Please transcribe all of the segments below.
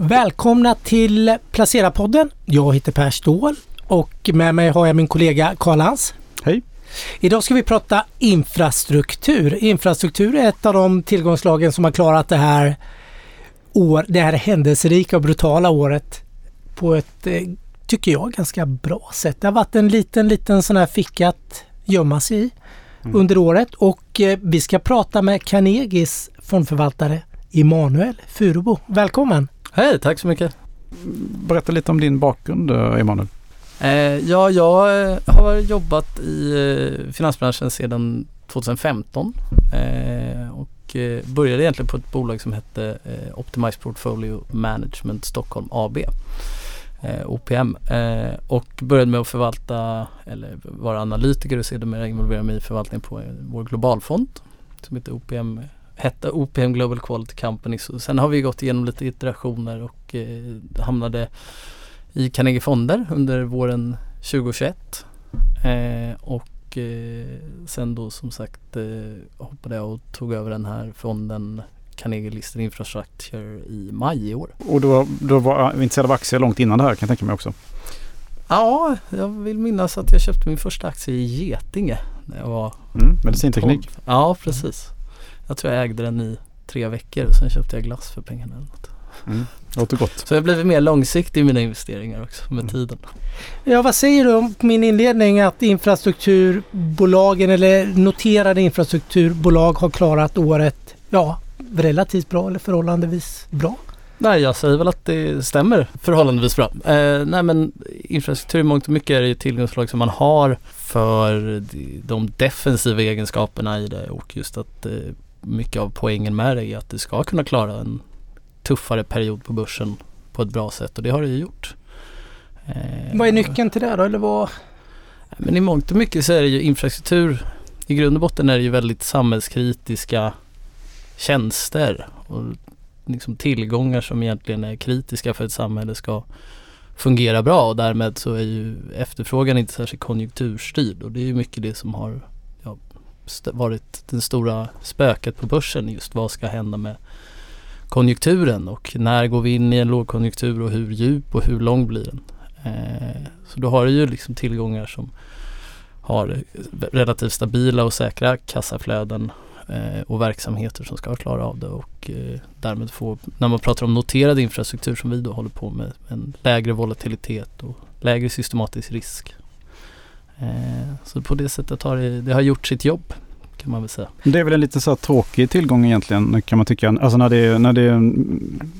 Välkomna till Placera-podden. Jag heter Per Ståhl och med mig har jag min kollega Karl Hans. Hej. Idag ska vi prata infrastruktur. Infrastruktur är ett av de tillgångslagen som har klarat det här, år, det här händelserika och brutala året på ett, eh, tycker jag, ganska bra sätt. Det har varit en liten, liten sån här ficka att gömma sig i mm. under året och eh, vi ska prata med Carnegies fondförvaltare Emanuel Furubo. Välkommen! Hej, tack så mycket! Berätta lite om din bakgrund eh, Emanuel. Eh, ja, jag eh, har jobbat i finansbranschen sedan 2015 eh, och började egentligen på ett bolag som hette Optimize Portfolio Management Stockholm AB. OPM och började med att förvalta eller vara analytiker och sedermera involvera mig i förvaltningen på vår globalfond som heter OPM hette OPM Global Quality Company. Så sen har vi gått igenom lite iterationer och eh, hamnade i Carnegie Fonder under våren 2021. Eh, och eh, sen då som sagt eh, hoppade jag och tog över den här fonden Carnegie Listed Infrastructure i maj i år. Och var, du var intresserad av aktier långt innan det här kan jag tänka mig också? Ja, jag vill minnas att jag köpte min första aktie i Getinge när jag var mm, Medicinteknik? Ja, precis. Jag tror jag ägde den i tre veckor och sen köpte jag glass för pengarna eller något. Mm. Låter gott. Så jag har blivit mer långsiktig i mina investeringar också med mm. tiden. Ja, vad säger du om min inledning att infrastrukturbolagen eller noterade infrastrukturbolag har klarat året ja, relativt bra eller förhållandevis bra? Nej, jag säger väl att det stämmer förhållandevis bra. Eh, nej, men infrastruktur i mångt och mycket är det ju tillgångslag som man har för de defensiva egenskaperna i det och just att eh, mycket av poängen med det är att det ska kunna klara en tuffare period på börsen på ett bra sätt och det har det ju gjort. Eh, vad är nyckeln till det då eller vad? Men i mångt och mycket så är det ju infrastruktur. I grund och botten är det ju väldigt samhällskritiska tjänster och liksom tillgångar som egentligen är kritiska för att ett samhälle ska fungera bra och därmed så är ju efterfrågan inte särskilt konjunkturstyrd och det är ju mycket det som har varit det stora spöket på börsen just vad ska hända med konjunkturen och när går vi in i en lågkonjunktur och hur djup och hur lång blir den? Eh, så då har du ju liksom tillgångar som har eh, relativt stabila och säkra kassaflöden eh, och verksamheter som ska klara av det och eh, därmed få, när man pratar om noterad infrastruktur som vi då håller på med, en lägre volatilitet och lägre systematisk risk. Eh, så på det sättet har det, det har gjort sitt jobb kan man väl säga. Det är väl en lite så tråkig tillgång egentligen kan man tycka. Alltså när det är, när det är en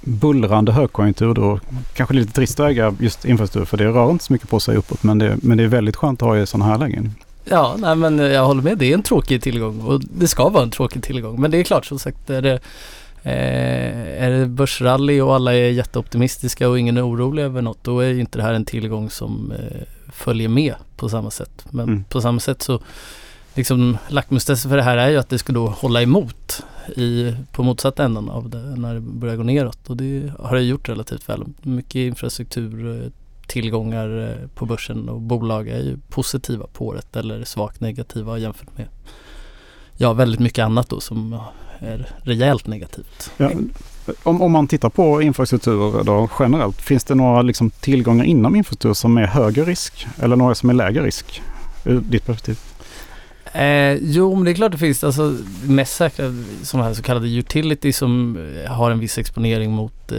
bullrande högkonjunktur då kanske det är lite trist att äga just infrastruktur för det rör inte så mycket på sig uppåt men det, men det är väldigt skönt att ha i sådana här lägen. Ja, nej men jag håller med. Det är en tråkig tillgång och det ska vara en tråkig tillgång. Men det är klart som sagt är det, eh, är det börsrally och alla är jätteoptimistiska och ingen är orolig över något då är inte det här en tillgång som eh, följer med på samma sätt. Men mm. på samma sätt så liksom lackmustestet för det här är ju att det ska då hålla emot i, på motsatt änden av det när det börjar gå neråt och det har det gjort relativt väl. Mycket infrastruktur eh, tillgångar eh, på börsen och bolag är ju positiva på året eller svagt negativa jämfört med ja, väldigt mycket annat då som är rejält negativt. Ja, om, om man tittar på infrastruktur då generellt, finns det några liksom tillgångar inom infrastruktur som är högre risk eller några som är lägre risk ur ditt perspektiv? Eh, jo, men det är klart det finns. Alltså mest säkra sådana här så kallade utility som eh, har en viss exponering mot eh,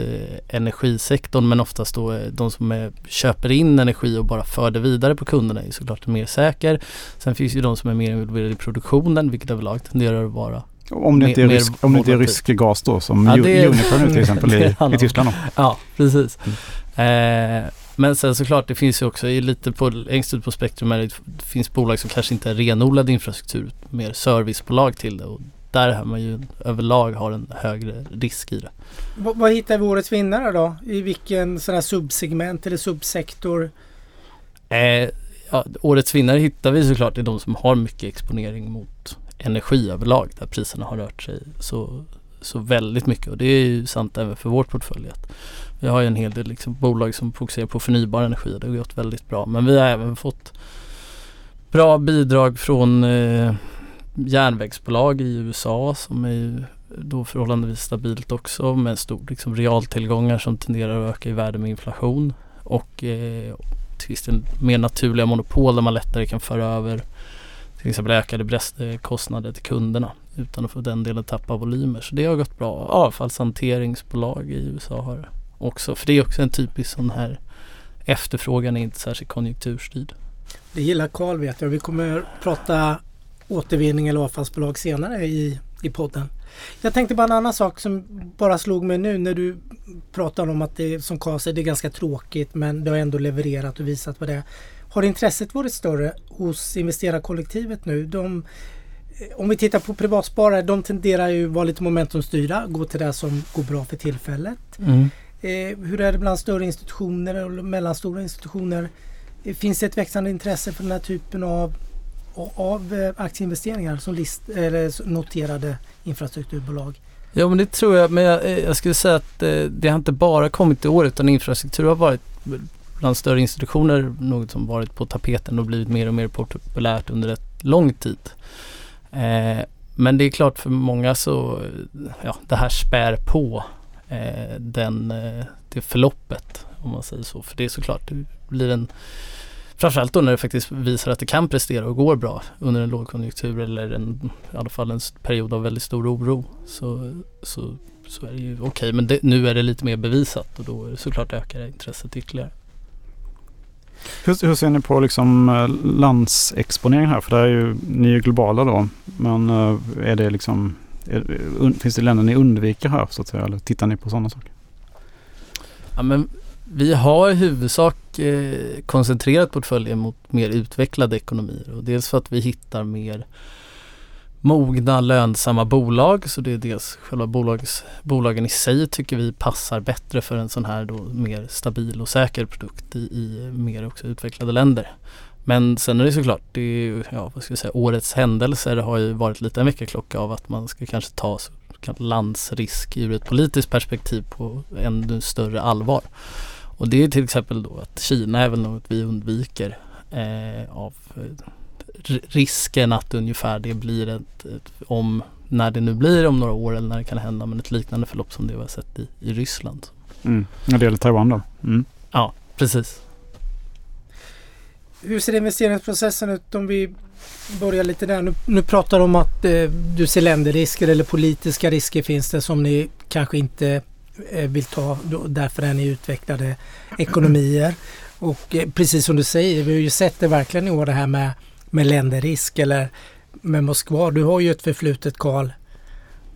energisektorn men oftast då eh, de som är, köper in energi och bara för det vidare på kunderna är såklart mer säker. Sen finns ju de som är mer involverade i produktionen vilket överlag tenderar att vara om det, inte är, rysk, om det inte är rysk gas då som ja, Uniper nu till exempel i, i Tyskland. Då. Ja, precis. Mm. Eh, men sen såklart det finns ju också lite på längst ut på spektrum det, det finns bolag som kanske inte är renodlad infrastruktur, mer servicebolag till det och där har man ju överlag har en högre risk i det. V vad hittar vi årets vinnare då? I vilken sån här subsegment eller subsektor? Eh, ja, årets vinnare hittar vi såklart i de som har mycket exponering mot energi överlag där priserna har rört sig så, så väldigt mycket och det är ju sant även för vår portfölj. Vi har ju en hel del liksom bolag som fokuserar på förnybar energi. Det har gått väldigt bra. Men vi har även fått bra bidrag från eh, järnvägsbolag i USA som är då förhållandevis stabilt också med stor liksom, realtillgångar som tenderar att öka i värde med inflation och eh, till viss del mer naturliga monopol där man lättare kan föra över till exempel ökade kostnader till kunderna utan att få den delen tappa volymer. Så det har gått bra. Avfallshanteringsbolag i USA har också, för det är också en typisk sån här efterfrågan är inte särskilt konjunkturstyrd. Det gillar Karl vet jag. Vi kommer prata återvinning eller avfallsbolag senare i, i podden. Jag tänkte bara en annan sak som bara slog mig nu när du pratar om att det som Karl säger, det är ganska tråkigt men det har ändå levererat och visat vad det är. Har intresset varit större hos investerarkollektivet nu? De, eh, om vi tittar på privatsparare, de tenderar ju vara lite momentumstyrda, gå till det som går bra för tillfället. Mm. Eh, hur är det bland större institutioner och mellanstora institutioner? Eh, finns det ett växande intresse för den här typen av, av aktieinvesteringar som list, eller noterade infrastrukturbolag? Ja men det tror jag, men jag, jag skulle säga att det har inte bara kommit i år utan infrastruktur har varit bland större institutioner något som varit på tapeten och blivit mer och mer populärt under ett lång tid. Eh, men det är klart för många så, ja det här spär på eh, den, eh, det förloppet om man säger så. För det är såklart, det blir en Framförallt då när det faktiskt visar att det kan prestera och går bra under en lågkonjunktur eller en, i alla fall en period av väldigt stor oro. Så, så, så är det ju okej okay. men det, nu är det lite mer bevisat och då såklart ökar intresset ytterligare. Hur, hur, ser ni på liksom eh, landsexponering här? För det är ju, ni är globala då. Men eh, är det liksom, är, finns det länder ni undviker här så att säga? Eller tittar ni på sådana saker? Ja, men vi har i huvudsak eh, koncentrerat portföljen mot mer utvecklade ekonomier. Och dels för att vi hittar mer mogna lönsamma bolag. Så det är dels själva bolags, bolagen i sig tycker vi passar bättre för en sån här då mer stabil och säker produkt i, i mer också utvecklade länder. Men sen är det såklart, det är, ja, vad ska jag säga, årets händelser har ju varit lite en väckarklocka av att man ska kanske ta landsrisk ur ett politiskt perspektiv på ännu större allvar. Och det är till exempel då att Kina är väl något vi undviker eh, av eh, risken att ungefär det blir ett, ett, om när det nu blir om några år eller när det kan hända men ett liknande förlopp som det vi har sett i, i Ryssland. Mm. När det gäller Taiwan då? Mm. Ja, precis. Hur ser investeringsprocessen ut om vi börjar lite där. Nu, nu pratar du om att eh, du ser länderrisker eller politiska risker finns det som ni kanske inte eh, vill ta. Då, därför är ni utvecklade ekonomier. Och eh, precis som du säger, vi har ju sett det verkligen i år det här med med länderrisk eller med Moskva. Du har ju ett förflutet Karl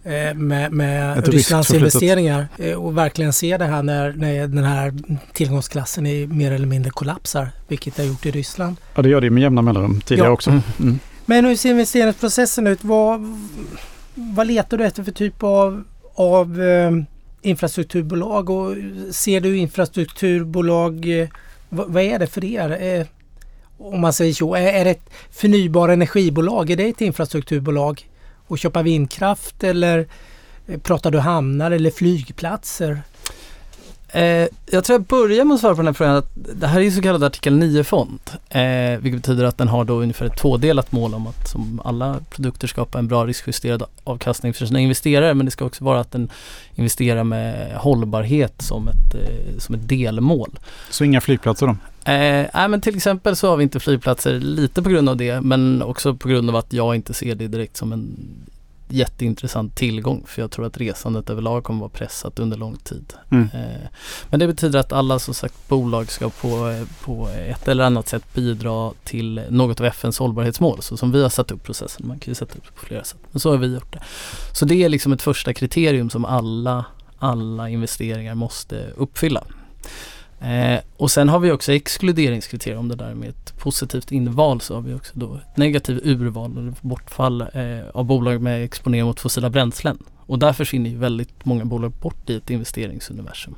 eh, med, med Rysslands investeringar eh, och verkligen se det här när, när den här tillgångsklassen är mer eller mindre kollapsar, vilket det har gjort i Ryssland. Ja, det gör det med jämna mellanrum tidigare ja. också. Mm. Mm. Men hur ser investeringsprocessen ut? Vad, vad letar du efter för typ av, av eh, infrastrukturbolag och ser du infrastrukturbolag, eh, vad, vad, är det för er? Eh, om man säger så, är är ett förnybar energibolag? Är det ett infrastrukturbolag? Och köpa vindkraft eller eh, pratar du hamnar eller flygplatser? Eh, jag tror jag börjar med att svara på den här frågan. Att det här är ju så kallad artikel 9-fond. Eh, vilket betyder att den har då ungefär ett tvådelat mål om att som alla produkter skapa en bra riskjusterad avkastning för sina investerare. Men det ska också vara att den investerar med hållbarhet som ett, eh, som ett delmål. Så inga flygplatser då? Eh, nej men till exempel så har vi inte flygplatser lite på grund av det men också på grund av att jag inte ser det direkt som en jätteintressant tillgång för jag tror att resandet överlag kommer vara pressat under lång tid. Mm. Eh, men det betyder att alla som sagt bolag ska på, på ett eller annat sätt bidra till något av FNs hållbarhetsmål så som vi har satt upp processen. Man kan ju sätta upp det på flera sätt. Men så har vi gjort det. Så det är liksom ett första kriterium som alla, alla investeringar måste uppfylla. Eh, och sen har vi också exkluderingskriterier om det där med ett positivt inval så har vi också då ett negativt urval eller bortfall eh, av bolag med exponering mot fossila bränslen. Och där försvinner ju väldigt många bolag bort i ett investeringsuniversum.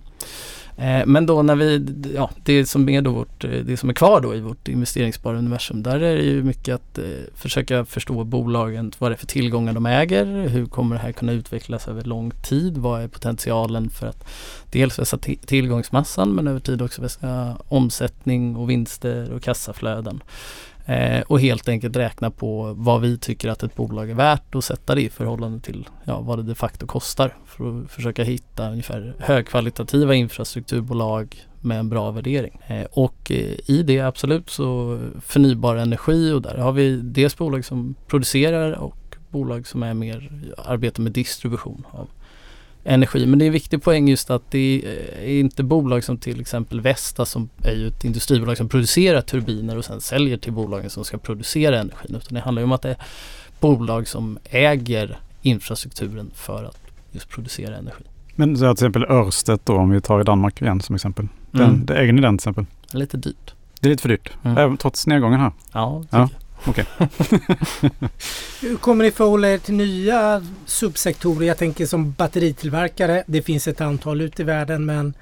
Eh, men då när vi, ja det som är då vårt, eh, det som är kvar då i vårt investeringsbara universum, där är det ju mycket att eh, försöka förstå bolagen, vad det är för tillgångar de äger, hur kommer det här kunna utvecklas över lång tid, vad är potentialen för att dels vässa tillgångsmassan men över tid också vässa omsättning och vinster och kassaflöden. Eh, och helt enkelt räkna på vad vi tycker att ett bolag är värt och sätta det i förhållande till ja, vad det de facto kostar. För att försöka hitta ungefär högkvalitativa infrastrukturbolag med en bra värdering. Eh, och eh, i det absolut så förnybar energi och där har vi dels bolag som producerar och bolag som är mer arbetar med distribution av energi. Men det är en viktig poäng just att det är inte bolag som till exempel Vesta som är ju ett industribolag som producerar turbiner och sen säljer till bolagen som ska producera energin. Utan det handlar ju om att det är bolag som äger infrastrukturen för att just producera energi. Men så till exempel Örstedt då, om vi tar i Danmark igen som exempel. Den, Mm. det äger ni den till exempel? Lite dyrt. Det är lite för dyrt. Mm. Även trots nedgången här. Ja, Ja. Tycker Hur kommer ni förhålla er till nya subsektorer? Jag tänker som batteritillverkare. Det finns ett antal ute i världen men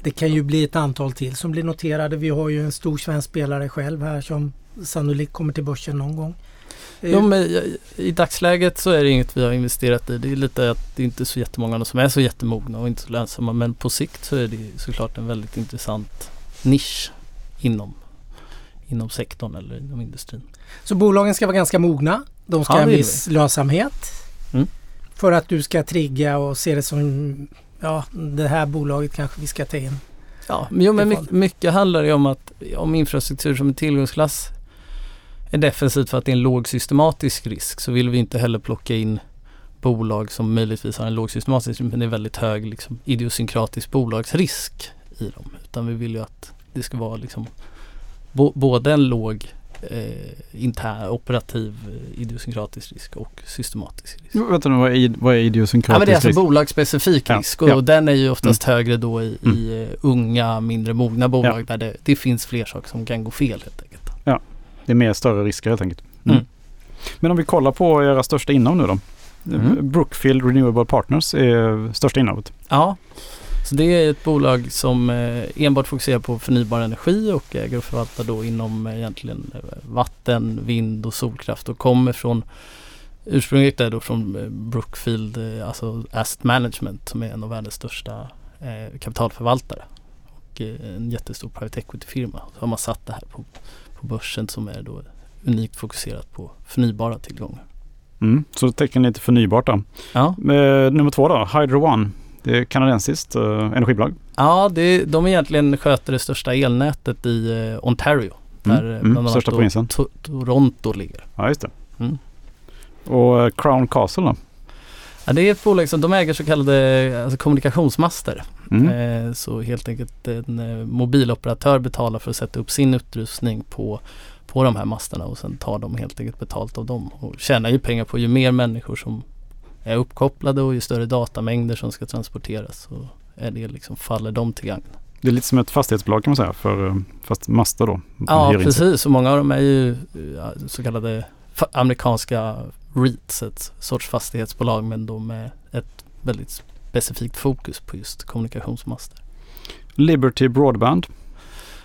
det kan ju bli ett antal till som blir noterade. Vi har ju en stor svensk spelare själv här som sannolikt kommer till börsen någon gång. Eh, Jo, men i, I dagsläget så är det inget vi har investerat i. Det är lite att det inte är så jättemånga som är så jättemogna och inte så lönsamma. Men på sikt så är det såklart en väldigt intressant nisch inom, inom sektorn eller inom industrin. Så bolagen ska vara ganska mogna. De ska Ja, ha en det viss lönsamhet. Mm. För att du ska trigga och se det som ja, det här bolaget kanske vi ska ta in. Ja, men, jo, men Det mycket, mycket handlar ju om att om infrastruktur som en tillgångsklass är defensivt för att det är en låg systematisk risk så vill vi inte heller plocka in bolag som möjligtvis har en låg systematisk risk men det är väldigt hög liksom, idiosynkratisk bolagsrisk i dem. Utan vi vill ju att det ska vara liksom bo, både en låg eh, intern operativ eh, idiosynkratisk risk och systematisk risk. Jo, Vänta nu, vad är, vad är Ja, idiosynkratisk men det är alltså risk? bolagsspecifik Ja, risk och ja. den är ju oftast högre då i, i eh, unga, mindre mogna bolag Ja. där det, det finns fler saker som kan gå fel helt enkelt. Det är mer större risker helt enkelt. Mm. Mm. Men om vi kollar på era största innehav nu då. Mm. Brookfield Renewable Partners är största innehavet. Ja, så det är ett bolag som eh, enbart fokuserar på förnybar energi och äger och förvaltar då inom eh, egentligen eh, vatten, vind och solkraft och kommer från ursprungligen är då från Brookfield, alltså Asset Management som är en av världens största kapitalförvaltare och en jättestor private equity-firma. Så har man satt det här på, på börsen som är då unikt fokuserat på förnybara tillgångar. Mm. Så tecken lite förnybart då. Ja, Eh, nummer två då, Hydro One. Det är kanadensiskt eh, energibolag. Ja, det, de egentligen sköter det största elnätet i eh, Ontario. Där Mm, eh, mm, bland annat största provinsen. To- Toronto ligger. Ja, just det. Mm. Och eh, Crown Castle då? Ja, det är ett bolag som de äger så kallade alltså, kommunikationsmaster. Mm. Eh, så helt enkelt en mobiloperatör betalar för att sätta upp sin utrustning på, på de här masterna och sen tar de helt enkelt betalt av dem. Och tjänar ju pengar på ju mer människor som är uppkopplade och ju större datamängder som ska transporteras så är det liksom, faller de till gagn. Det är lite som ett fastighetsbolag kan man säga, för, eh, fast master då. Ja precis och många av dem är ju så kallade amerikanska REITs, ett sorts fastighetsbolag men de med ett väldigt specifikt fokus på just kommunikationsmaster. Liberty Broadband.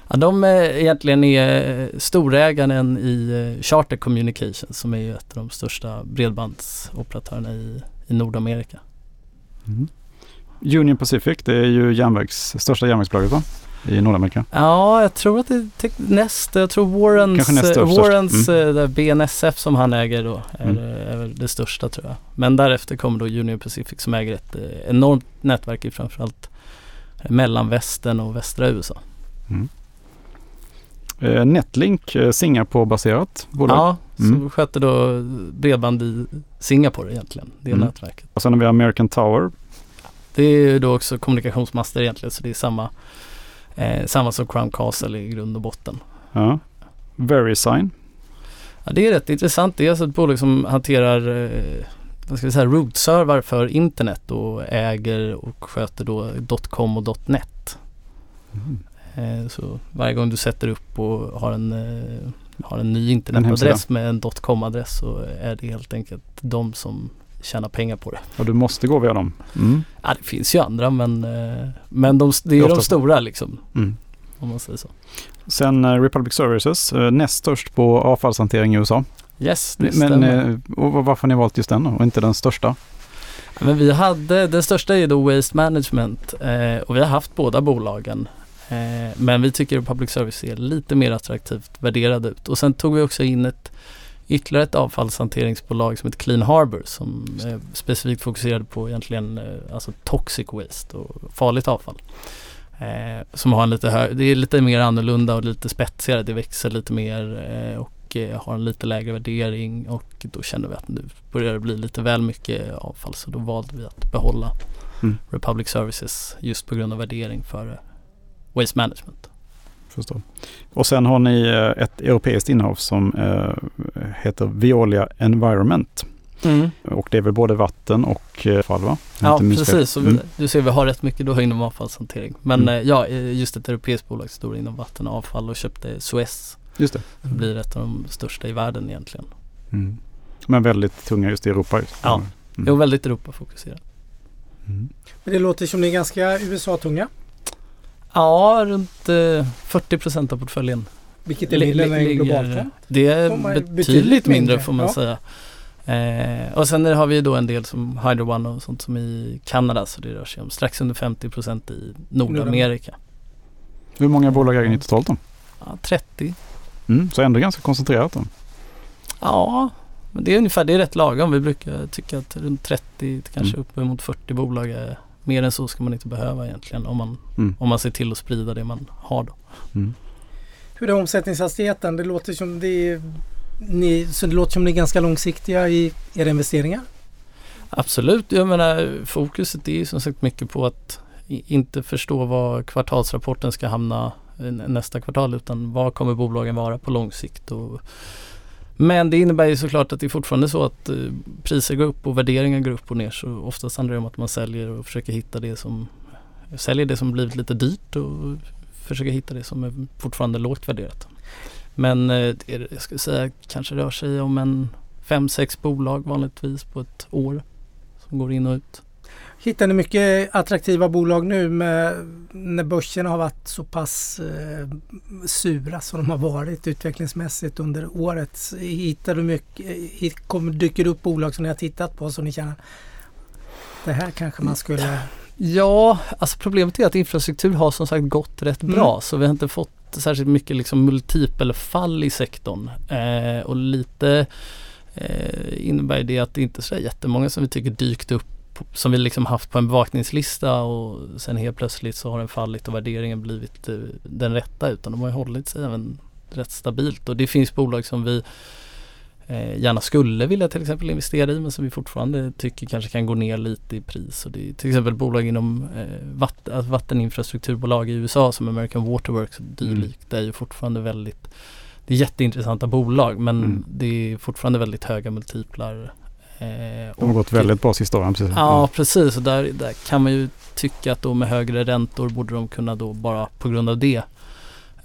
Ja, de är egentligen är storägaren i eh, Charter Communications som är ett av de största bredbandsoperatörerna i, i Nordamerika. Mm. Union Pacific, det är ju järnvägs, största järnvägsbolaget va? I Nordamerika. Ja, jag tror att det är näst, jag tror Warrens, Kanske näst eh, störst. Warrens eh, där BNSF som han äger då är, Mm. är det största tror jag. Men därefter kommer då Union Pacific som äger ett eh, enormt nätverk i framförallt eh, mellanvästern och västra USA. Mm. Eh, Netlink, eh, Singapore-baserat bolag. Ja, Mm. så sköter då bredband i Singapore egentligen, det Mm. nätverket. Och sen har vi American Tower. Det är ju då också kommunikationsmaster egentligen så det är samma, eh, samma som Crown Castle i grund och botten. Ja. Verisign. Ja, det är rätt intressant. Det är alltså ett bolag som hanterar eh, vad ska vi säga, root-servar för internet och äger och sköter då .com och .net. Mm. Eh, så varje gång du sätter upp och har en, eh, har en ny internetadress med en .com-adress så är det helt enkelt de som tjänar pengar på det. Och du måste gå via dem. Mm. Ja, det finns ju andra men, eh, men de, det är ju de stora liksom. Mm. Om man säger så. Sen Republic Services, näst störst på avfallshantering i USA. Yes, det Men stämmer. och var- varför har ni valt just den och inte den största? Men vi hade, den största är då Waste Management och vi har haft båda bolagen men vi tycker att public service ser lite mer attraktivt värderad ut. Och sen tog vi också in ett ytterligare ett avfallshanteringsbolag som heter Clean Harbor som eh, specifikt fokuserade på egentligen eh, alltså toxic waste och farligt avfall. Eh, som har en lite hö- det är lite mer annorlunda och lite spetsigare. Det växer lite mer eh, och eh, har en lite lägre värdering och då kände vi att nu börjar det bli lite väl mycket avfall så då valde vi att behålla Mm. Republic Services just på grund av värdering för Waste Management. Förstår. Och sen har ni eh, ett europeiskt innehav som eh, heter Veolia Environment. Och det är väl både vatten och eh, avfall va? Ja precis, Mm. du ser vi har rätt mycket då inom avfallshantering. Men Mm. ja, just ett europeiskt bolag står inom vatten och avfall och köpte Suez. Just det. Det blir ett av de största i världen egentligen. Mm. Men väldigt tunga just i Europa. Just. Ja. Mm. Jo, väldigt Europa-fokuserat. Mm. Men det låter som ni är ganska USA-tunga. Ja, runt eh, 40 procent av portföljen. Vilket är mindre än en global trend. Det är betydligt, betydligt mindre mindre, får man ja. säga. Eh, och sen har vi då en del som Hydro One och sånt som i Kanada så det rör sig om strax under 50 procent i Nordamerika. Hur många bolag äger ni totalt då? Ja, 30. Mm. Så ändå ganska koncentrerat då. Ja, men det är ungefär det är rätt lagom. Vi brukar tycka att runt 30 till kanske Mm. uppemot 40 bolag är mer än så ska man inte behöva egentligen om man, Mm. om man ser till att sprida det man har då. Mm. Hur är omsättningshastigheten? Det låter som det är, ni, så det låter som ni är ganska långsiktiga i era investeringar. Absolut, jag menar fokuset är som sagt mycket på att inte förstå var kvartalsrapporten ska hamna nästa kvartal utan vad kommer bolagen vara på lång sikt. Och, men det innebär ju såklart att det är fortfarande så att eh, priser går upp och värderingar går upp och ner så oftast handlar det om att man säljer och försöker hitta det som säljer det som blivit lite dyrt och försöker hitta det som är fortfarande lågt värderat. Men eh, jag skulle säga kanske rör sig om en fem, sex bolag vanligtvis på ett år som går in och ut. Hittar ni mycket attraktiva bolag nu med, när börserna har varit så pass eh, sura som de har varit utvecklingsmässigt under året? Hittar du mycket, eh, kommer, dyker det upp bolag som ni har tittat på som ni känner det här kanske man skulle... Ja, alltså problemet är att infrastruktur har som sagt gått rätt Mm. bra så vi har inte fått särskilt mycket liksom multipelfall i sektorn. Eh, och lite eh, innebär det att det inte är så jättemånga som vi tycker dykt upp som vi liksom haft på en bevakningslista och sen helt plötsligt så har den fallit och värderingen blivit eh, den rätta utan de har ju hållit sig även rätt stabilt och det finns bolag som vi eh, gärna skulle vilja till exempel investera i men som vi fortfarande tycker kanske kan gå ner lite i pris. Och det är till exempel bolag inom eh, vatt, alltså vatteninfrastrukturbolag i USA som American Waterworks och dylikt. Det är ju fortfarande väldigt det är jätteintressanta bolag men Mm. det är fortfarande väldigt höga multiplar. Eh, De har gått väldigt bra sista åren. Precis. Ja precis och där, där kan man ju tycka att då med högre räntor borde de kunna då bara på grund av det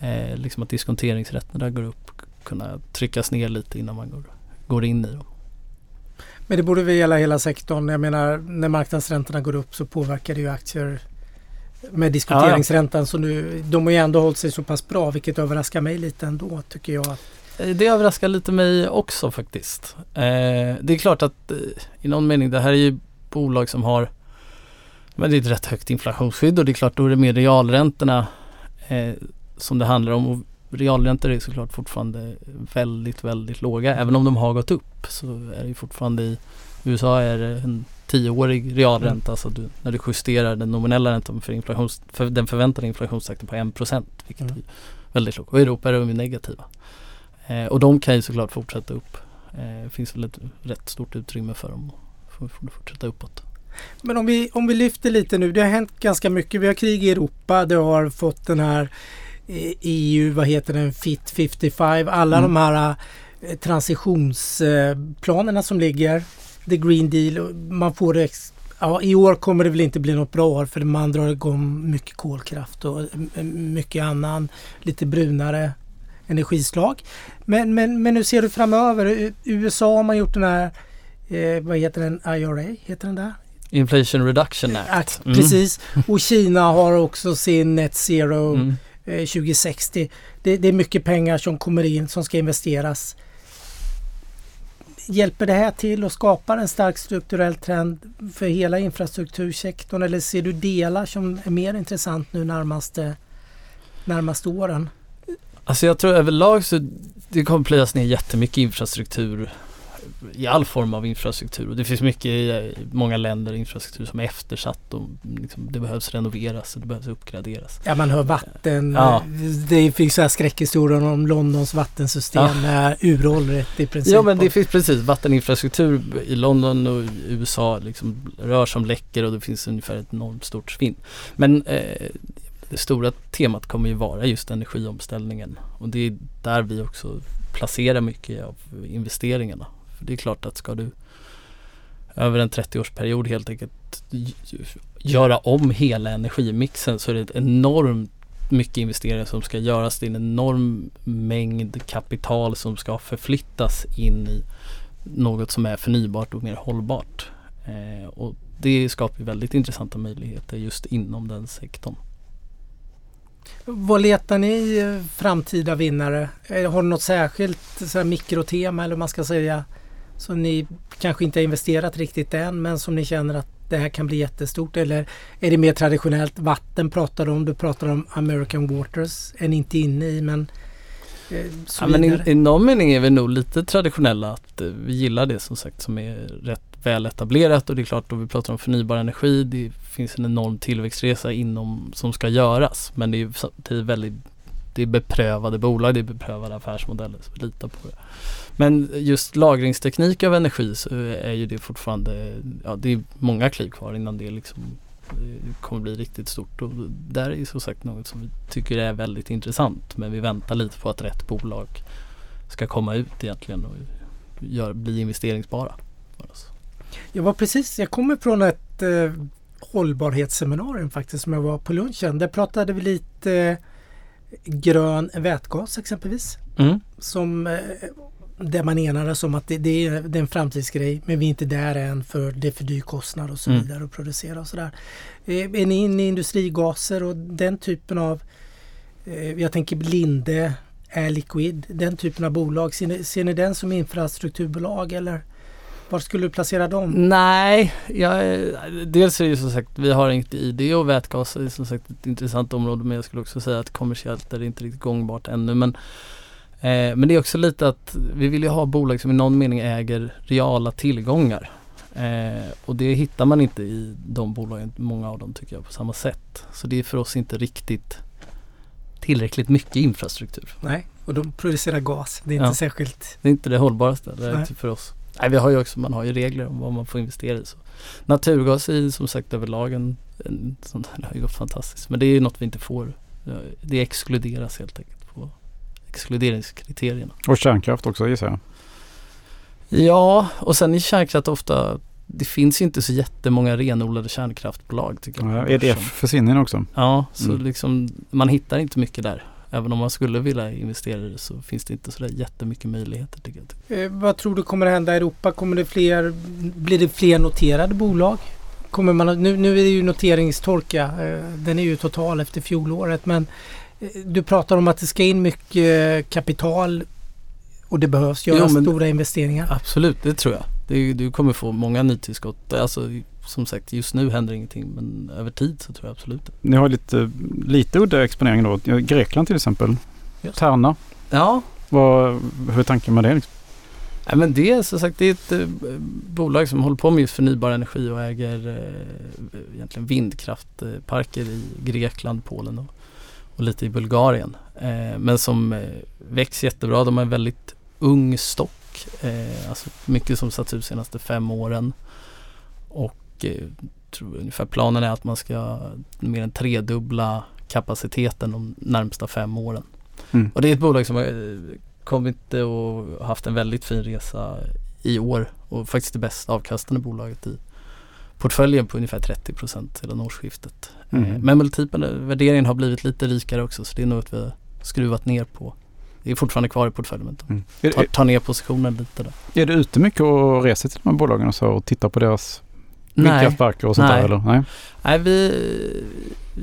eh, liksom att diskonteringsräntorna går upp kunna tryckas ner lite innan man går, går in i dem. Men det borde väl gälla hela sektorn. Jag menar när marknadsräntorna går upp så påverkar det ju aktier med diskonteringsräntan. Så nu, de har ju ändå hållit sig så pass bra vilket överraskar mig lite ändå tycker jag. Eh, Det överraskar lite mig också faktiskt. Eh, det är klart att eh, i någon mening det här är ju bolag som har men det är ett rätt högt inflationsskydd och det är klart då är det mer realräntorna eh, som det handlar om. Och realräntor är såklart fortfarande väldigt, väldigt låga. Även om de har gått upp så är det fortfarande i USA är det en tioårig realränta. Så du, när du justerar den nominella räntan för, inflations, för den förväntade inflationstakten på 1% vilket Mm. är väldigt lågt. Och i Europa är de ju negativa. Eh, och de kan ju såklart fortsätta upp. Eh, det finns väl ett rätt stort utrymme för dem att fortsätta uppåt. Men om vi, om vi lyfter lite nu. Det har hänt ganska mycket. Vi har krig i Europa. Det har fått den här eh, EU, vad heter den, Fit 55. Alla Mm. de här eh, transitionsplanerna som ligger. The Green Deal. Man får ex- Ja, I år kommer det väl inte bli något bra år för man drar igång mycket kolkraft och eh, mycket annan lite brunare energislag. Men, men, men hur ser du framöver? USA har man gjort den här, eh, vad heter den, IRA, heter den där? Inflation Reduction Act. Act, Mm. Precis. Och Kina har också sin Net Zero Mm. eh, 2060. Det, det är mycket pengar som kommer in som ska investeras. Hjälper det här till att skapa en stark strukturell trend för hela infrastruktursektorn eller ser du delar som är mer intressant nu närmaste närmaste åren? Alltså jag tror överlag så det kommer plöjas ner jättemycket infrastruktur i all form av infrastruktur och det finns mycket i många länder infrastruktur som är eftersatt och liksom, det behövs renoveras och det behövs uppgraderas. Ja man hör vatten. Ja. Det finns så här skräckhistorier om Londons vattensystem Ja. är uråldrigt i princip. Ja men det finns precis vatteninfrastruktur i London och USA liksom rör som läcker och det finns ungefär ett enormt stort svinn. Men eh, det stora temat kommer ju vara just energiomställningen och det är där vi också placerar mycket av investeringarna. För det är klart att ska du över en 30-årsperiod helt enkelt göra om hela energimixen så är det enormt mycket investeringar som ska göras. Det är en enorm mängd kapital som ska förflyttas in i något som är förnybart och mer hållbart. Eh, och det skapar väldigt intressanta möjligheter just inom den sektorn. Vad letar ni eh, framtida vinnare? Eh, Har ni något särskilt så mikrotema eller vad man ska säga som ni kanske inte har investerat riktigt än men som ni känner att det här kan bli jättestort? Eller är det mer traditionellt? Vatten pratar du om. Du pratar om American Waters. Är ni inte inne i men eh, Ja, men i, I någon mening är vi nog lite traditionella att vi gillar det som sagt som är rätt väl etablerat och det är klart då vi pratar om förnybar energi det finns en enorm tillväxtresa inom som ska göras men det är samtidigt väldigt det är beprövade bolag, det är beprövade affärsmodeller så vi litar på det. Men just lagringsteknik av energi så är ju det fortfarande, ja det är många kliv kvar innan det liksom eh, kommer bli riktigt stort och där är ju som sagt något som vi tycker är väldigt intressant men vi väntar lite på att rätt bolag ska komma ut egentligen och gör, bli investeringsbara. Jag var precis, jag kommer från ett eh, hållbarhetsseminarium faktiskt som jag var på lunchen. Där pratade vi lite eh, grön vätgas exempelvis. Mm. Som, eh, där man enades om att det, det, är, det är en framtidsgrej men vi är inte där än för det är för dyr kostnad och så Mm. vidare att producera och sådär. Eh, är ni inne i industrigaser och den typen av, jag tänker Linde, Air Liquid, den typen av bolag. Ser ni, ser ni den som infrastrukturbolag eller var skulle du placera dem? Nej, jag, dels är det ju som sagt vi har inget i det och vätgas är som sagt ett intressant område men jag skulle också säga att kommersiellt är det inte riktigt gångbart ännu men eh, men det är också lite att vi vill ju ha bolag som i någon mening äger reala tillgångar. Eh, och det hittar man inte i de bolagen, många av dem tycker jag på samma sätt. Så det är för oss inte riktigt tillräckligt mycket infrastruktur. Nej, och de producerar gas. Det är inte Ja. särskilt... Det är inte det hållbaraste det är inte för oss. Nej, vi har ju också, man har ju regler om vad man får investera i. Så. Naturgas är som sagt överlag en, en sån där, har ju gått fantastiskt. Men det är ju något vi inte får. Det exkluderas helt enkelt på exkluderingskriterierna. Och kärnkraft också gissar jag. Ja, och sen i kärnkraft ofta det finns ju inte så jättemånga renodlade kärnkraftbolag tycker jag. Ja. EDF försvinner också. Ja, så Mm. liksom man hittar inte mycket där. Även om man skulle vilja investera i det så finns det inte så där jättemycket möjligheter tycker jag. Eh, vad tror du kommer att hända i Europa? Kommer det fler, blir det fler noterade bolag? Kommer man, nu, nu är det ju noteringstorka. Eh, den är ju total efter fjolåret. Men eh, du pratar om att det ska in mycket kapital och det behövs göra men- stora investeringar. Absolut, det tror jag. Det, du kommer få många nytillskott. Alltså som sagt just nu händer ingenting men över tid så tror jag absolut det. Ni har lite, lite udda exponering då. Ja, Grekland till exempel. Just. Terna. Ja, Vad, hur är tanken med det? Liksom? Nej, men det är som sagt det är ett eh, bolag som håller på med just förnybar energi och äger eh, egentligen vindkraftparker i Grekland, Polen och, och lite i Bulgarien. Eh, men som eh, växer jättebra. De har en väldigt ung stock. Eh, alltså mycket som satts ut de senaste fem åren. Och eh, tror ungefär planen är att man ska mer än tredubbla kapaciteten de närmsta fem åren. Mm. Och det är ett bolag som har eh, kommit och haft en väldigt fin resa i år och faktiskt det bäst avkastande bolaget i portföljen på ungefär 30 sedan årsskiftet. Mm. Eh, Men multipeln, värderingen har blivit lite rikare också så det är något vi har skruvat ner på. Det är fortfarande kvar i portföljen men Mm. Är, ta, ta ner positionen lite där. är, du ute mycket och reser till de här bolagen och, så, och tittar på deras vindkraftparker och sånt Nej. där? Eller? Nej. nej vi,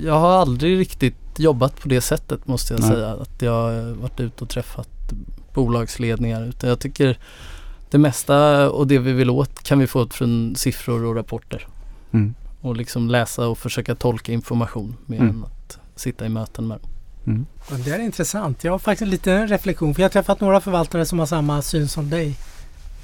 jag har aldrig riktigt jobbat på det sättet måste jag Nej. säga. Att jag har varit ute och träffat bolagsledningar. Utan jag tycker det mesta och det vi vill åt kan vi få från siffror och rapporter. Mm. Och liksom läsa och försöka tolka information mer Mm. än att sitta i möten med dem. Mm. Det är intressant. Jag har faktiskt en liten reflektion. För jag har träffat några förvaltare som har samma syn som dig.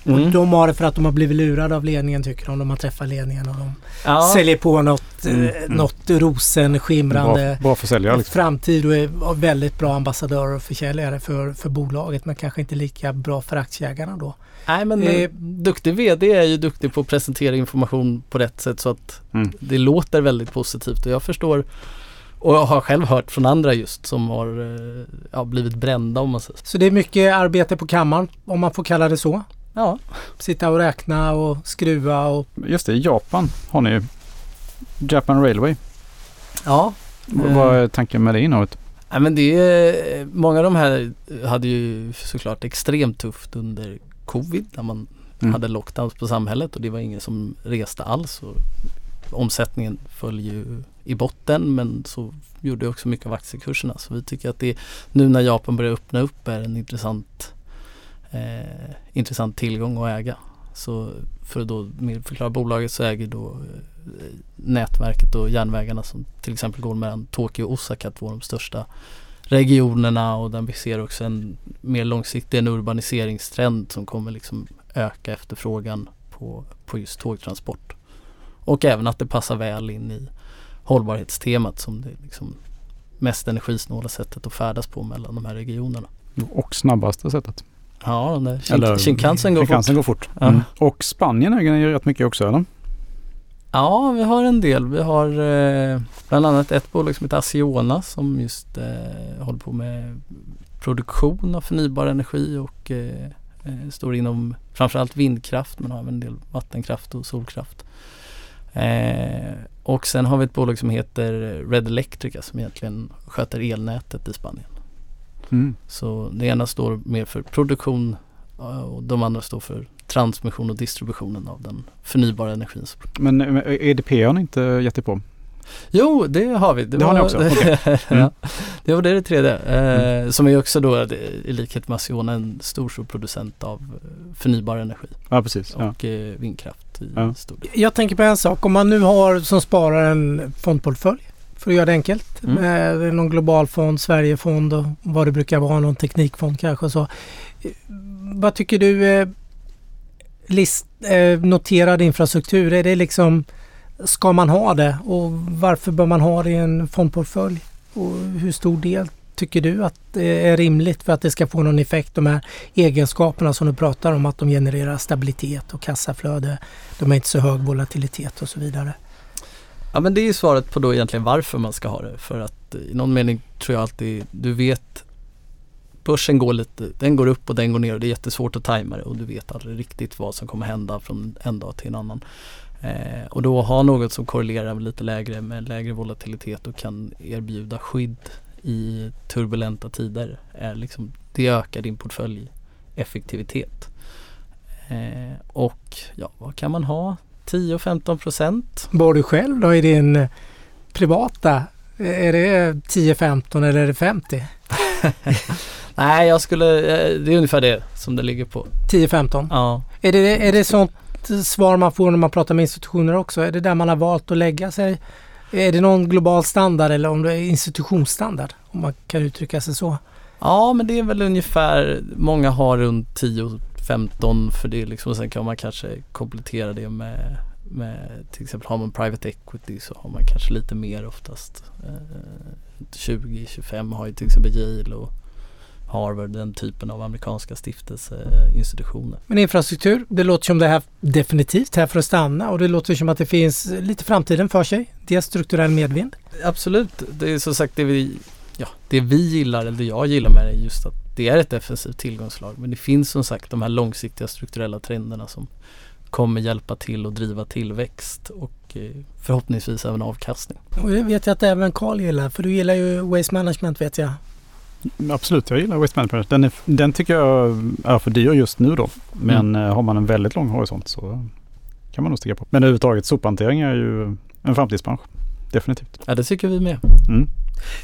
Mm. Och de har det för att de har blivit lurade av ledningen tycker de. De har träffat ledningen och de Ja. säljer på något, Mm, eh, mm. något rosenskimrande Bra, bra liksom. framtid och är väldigt bra ambassadörer och försäljare för, för bolaget men kanske inte lika bra för aktieägarna då. Nej men Eh, eh, duktig VD är ju duktig på att presentera information på rätt sätt så att Mm. det låter väldigt positivt och jag förstår och jag har själv hört från andra just som har eh, ja, blivit brända om man säger så. Så det är mycket arbete på kammaren om man får kalla det så. Ja, Sitta och räkna och skruva och Just det, i Japan har ni ju Japan Railway. ja. Vad är tanken med det innehavet? Nej men det är, många av de här hade ju såklart extremt tufft under covid när man Mm. hade lockdowns på samhället och det var ingen som reste alls. Och omsättningen föll ju i botten men så gjorde också mycket av aktiekurserna. Så vi tycker att det nu när Japan börjar öppna upp är en intressant, eh, intressant tillgång att äga. Så för att då förklara bolaget så äger då eh, nätverket och järnvägarna som till exempel går mellan Tokyo och Osaka, två av de största regionerna och där vi ser också en mer långsiktig en urbaniseringstrend som kommer liksom öka efterfrågan på, på just tågtransport. Och även att det passar väl in i hållbarhetstemat som det liksom mest energisnåla sättet att färdas på mellan de här regionerna. Och snabbaste sättet. Ja, den där Eller- Shin- Shinkansen går Shinkansen fort. går fort. Ja. Mm. Och Spanien äger ni ju rätt mycket också eller? Ja, vi har en del. Vi har eh, bland annat ett bolag som heter Acciona som just eh, håller på med produktion av förnybar energi och eh, eh, står inom framförallt vindkraft men har även en del vattenkraft och solkraft. Eh, och sen har vi ett bolag som heter Red Electrica som egentligen sköter elnätet i Spanien. Mm. Så det ena står mer för produktion eh, och de andra står för transmission och distributionen av den förnybara energin. Men EDP har ni inte gett er på? Jo, det har vi. Det har ni också? Okej. Mm. ja. Det var det, det tredje. Eh, Som är också då eh, i likhet med Acciona en stor, stor producent av eh, förnybar energi Ja precis. Ja. och eh, vindkraft i Ja. stor del. Jag tänker på en sak. Om man nu har som sparare en fondportfölj för att göra det enkelt. Mm. Med någon global fond, Sverigefond och vad det brukar vara. Någon teknikfond kanske. och Så. Vad tycker du? Eh, list, eh, noterad infrastruktur. Är det liksom Ska man ha det? Och varför bör man ha det i en fondportfölj? Och hur stor del tycker du att det är rimligt för att det ska få någon effekt? De här egenskaperna som du pratar om att de genererar stabilitet och kassaflöde. De har inte så hög volatilitet och så vidare. Ja men det är ju svaret på då egentligen varför man ska ha det. För att eh, i någon mening tror jag alltid, du vet Börsen går lite, den går upp och den går ner och det är jättesvårt att tajma det och du vet aldrig riktigt vad som kommer hända från en dag till en annan. Eh, och då ha något som korrelerar med lite lägre med lägre volatilitet och kan erbjuda skydd i turbulenta tider är liksom, det ökar din portföljeffektivitet. Eh, och ja, vad kan man ha? 10-15 procent? Var du själv då i din eh, privata? Är det 10-15 eller är det 50? Nej, jag skulle, eh, det är ungefär det som det ligger på. 10-15? Ja. Är det, är det sånt svar man får när man pratar med institutioner också? Är det där man har valt att lägga sig? Är det någon global standard eller om det är institutionsstandard? Om man kan uttrycka sig så. ja, men det är väl ungefär, många har runt 10-15 för det liksom, sen kan man kanske komplettera det med, med till exempel har man private equity så har man kanske lite mer oftast. Eh, 20-25 har ju till exempel Yale och Harvard, den typen av amerikanska stiftelseinstitutioner. Men infrastruktur, det låter som det är här definitivt här för att stanna och det låter som att det finns lite framtiden för sig. Dels strukturell medvind. Absolut, det är som sagt det vi, ja, det vi gillar, eller det jag gillar med det är just att det är ett defensivt tillgångslag. Men det finns som sagt de här långsiktiga strukturella trenderna som kommer hjälpa till att driva tillväxt och eh, förhoppningsvis även avkastning. Och det vet jag att även Carl gillar, för du gillar ju Waste Management vet jag. Absolut, jag gillar Waste Management. Den, är, den tycker jag är för dyr just nu då. Men Mm. eh, har man en väldigt lång horisont så kan man nog stiga på. Men överhuvudtaget sophantering är ju en framtidsbransch. Definitivt. Ja det tycker vi med. Mm.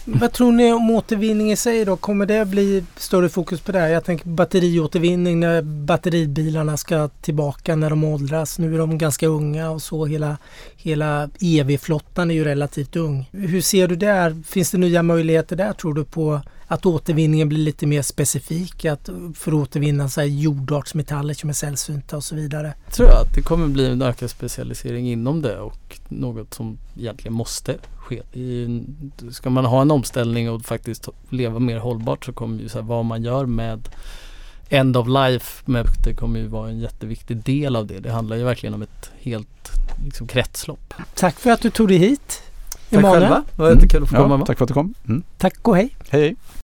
Vad tror ni om återvinning i sig då? Kommer det bli större fokus på det? Jag tänker batteriåtervinning när batteribilarna ska tillbaka när de åldras. Nu är de ganska unga och så. Hela, hela EV-flottan är ju relativt ung. Hur ser du där? Finns det nya möjligheter där tror du på att återvinningen blir lite mer specifik att för att återvinna så här jordartsmetaller som är sällsynta och så vidare. Tror jag att det kommer bli en ökad specialisering inom det och något som egentligen måste ske. ska man ha en omställning och faktiskt leva mer hållbart så kommer ju så här, vad man gör med End of life möte kommer ju vara en jätteviktig del av det. Det handlar ju verkligen om ett helt liksom, kretslopp. Tack för att du tog dig hit. Tack själva. Det var jättekul att få komma. Ja, tack för att du kom. Mm. Tack och hej. Hej.